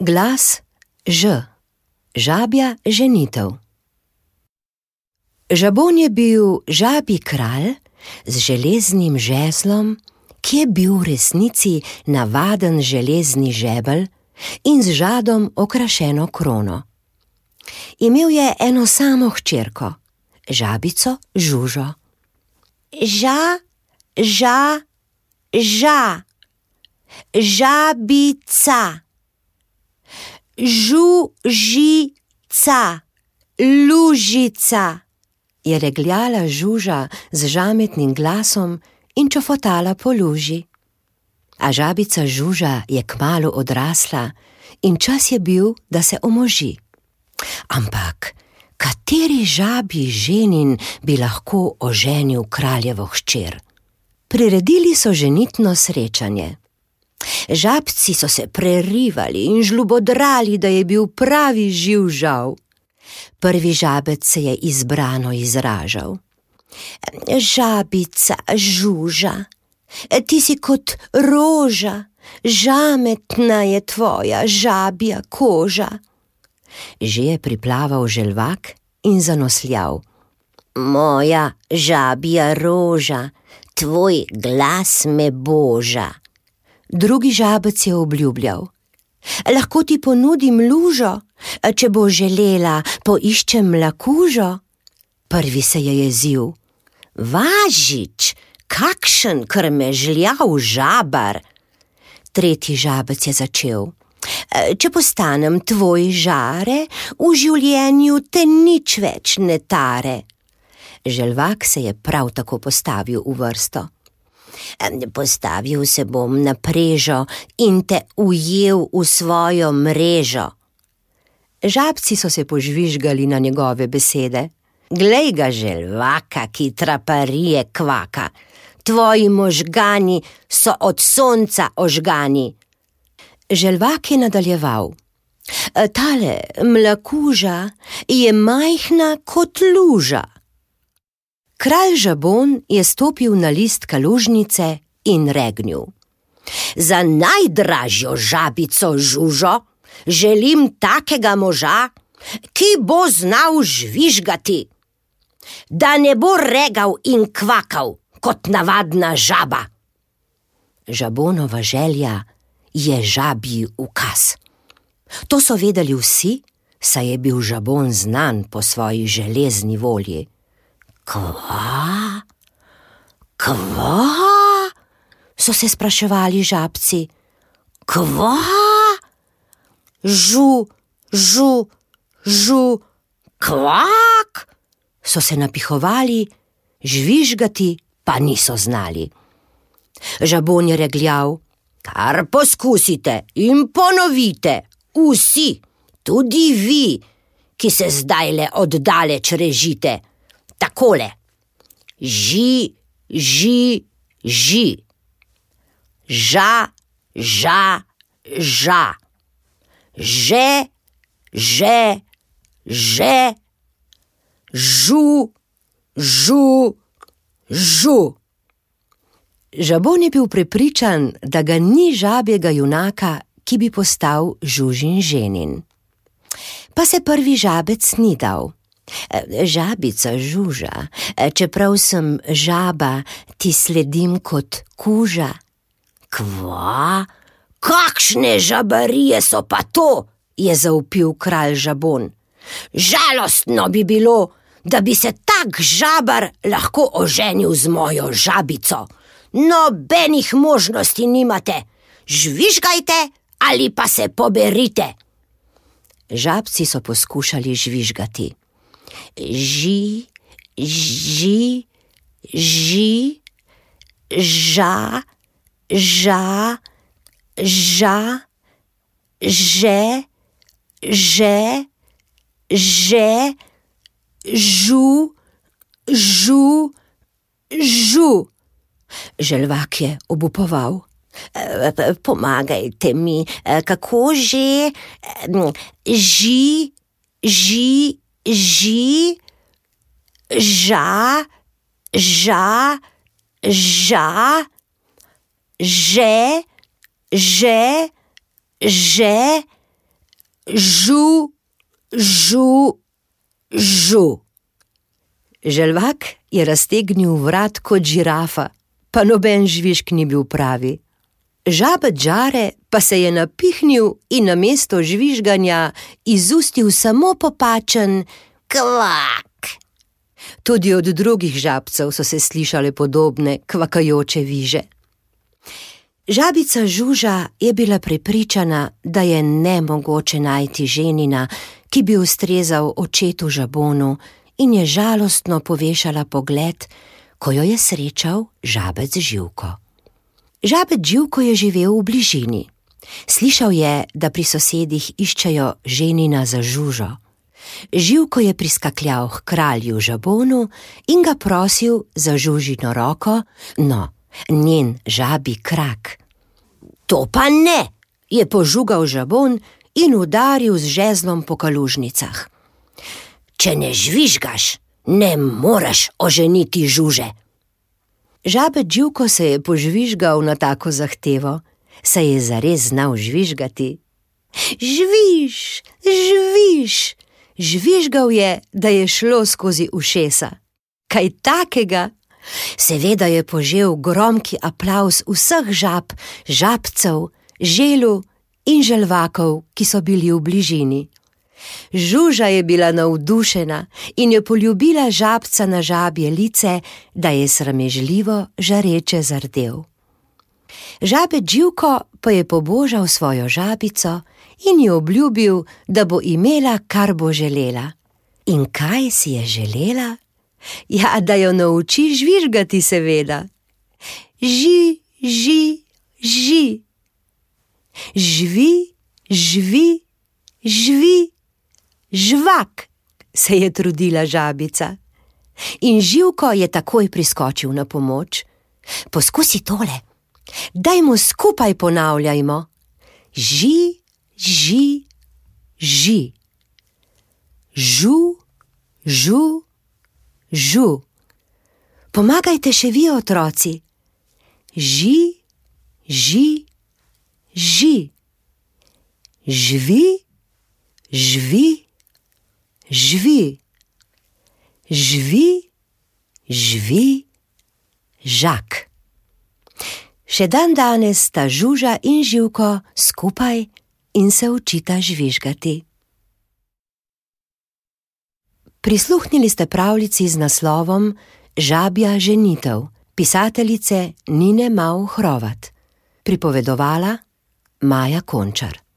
Glas Ž, žabja ženitev. Žabon je bil žabi kralj z železnim žeslom, ki je bil v resnici navaden železni žebelj in z žadom okrašeno krono. Imel je eno samo hčerko, žabico Žužo. Ža, ža, ža, žabica, žužica, lužica, je regljala žuža z žametnim glasom in čofotala po luži. A žabica žuža je kmalo odrasla in čas je bil, da se omoži. Ampak kateri žabi ženin bi lahko oženil kraljevo hčer? Priredili so ženitno srečanje. Žabci so se prerivali in žlubodrali, da je bil pravi živ žal. Prvi žabec se je izbrano izražal. Žabica, žuža, ti si kot roža, žametna je tvoja žabja koža. Že je priplaval želvak in zanosljal. Moja žabja roža, tvoj glas me boža. Drugi žabec je obljubljal: Lahko ti ponudim lužo, če bo želela, poiščem lakužo. Prvi se je jezil: Važič, kakšen krmežljav žabar. Tretji žabec je začel: Če postanem tvoj žare, v življenju te nič več ne tare. Želvak se je prav tako postavil v vrsto. Postavil se bom na prežo in te ujel v svojo mrežo. Žabci so se požvižgali na njegove besede. Glej ga želvaka, ki traparije kvaka, tvoji možgani so od sonca ožgani. Želvak je nadaljeval. Tale mlakuža je majhna kot luža. Kralj Žabon je stopil na list kalužnice in regnil: Za najdražjo žabico žužo želim takega moža, ki bo znal žvižgati, da ne bo regal in kvakal kot navadna žaba. Žabonova želja je žabji ukaz. To so vedeli vsi, saj je bil žabon znan po svoji železni volji. Kva? Kva? so se spraševali žabci. Kva? Žu, žu, žu, kvak? so se napihovali, žvižgati pa niso znali. Žabon je regljal: Kar poskusite in ponovite, vsi, tudi vi, ki se zdaj le oddaleč režite takole: ži, ži, ži, ža, ža, ža, že, že, že, žu, žu, žu. Žabon je bil prepričan, da ga ni žabjega junaka, ki bi postal žužin ženin. Pa se prvi žabec ni dal. Žabica žuža, čeprav sem žaba, ti sledim kot kuža. Kva? Kakšne žabarije so pa to? je zaupil kralj žabon. Žalostno bi bilo, da bi se tak žabar lahko oženil z mojo žabico. Nobenih možnosti nimate, žvižgajte ali pa se poberite. Žabci so poskušali žvižgati ži, ži, ži, ža, ža, ža, že, že, že, žu, žu, žu. Želvak je obupoval. Pomagajte mi, kako že, ži, ži, ži, ža, ža, ža, že, že, že, Žu, žu, žu. Želvak je raztegnil vrat kot žirafa, pa noben žvižk ni bil pravi. Žabec žare pa se je napihnil in na mesto žvižganja izustil samo popačen kvak. Tudi od drugih žabcev so se slišale podobne kvakajoče viže. Žabica Žuža je bila prepričana, da je nemogoče najti ženina, ki bi ustrezal očetu žabonu, in je žalostno povešala pogled, ko jo je srečal žabec Živko. Žabec Živko je živel v bližini. Slišal je, da pri sosedih iščejo ženina za Žužo. Živko je priskakljal k kralju žabonu in ga prosil za žužino roko, no, njen žabi krak. To pa ne, je požugal žabon in udaril z žezlom po kalužnicah. Če ne žvižgaš, ne moreš oženiti žuže. Žabe Džuko se je požvižgal na tako zahtevo, saj je zares znal žvižgati. Žviž, žviž, žvižgal je, da je šlo skozi ušesa. Kaj takega? Seveda je požel gromki aplaus vseh žab, žabcev, želu in želvakov, ki so bili v bližini. Žuža je bila navdušena in je poljubila žabca na žabje lice, da je sramežljivo žareče zardel. Žabe Dživko pa je pobožal svojo žabico in ji obljubil, da bo imela, kar bo želela. In kaj si je želela? Ja, da jo nauči žvižgati, seveda. Ži, ži, ži. Živi, živi, živi, žvak, se je trudila žabica. In živko je takoj priskočil na pomoč. Poskusi tole, dajmo skupaj ponavljajmo. Ži, ži, ži. Žu, žu, žu. Pomagajte še vi, otroci. Ži, ži, ži. Živi, živi, živi. Živi, živi, žak. Še dan danes sta žuža in živko skupaj in se učita žvižgati. Prisluhnili ste pravljici z naslovom Žabja ženitev pisateljice Nine Mau Hrovat, pripovedovala Maja Končar.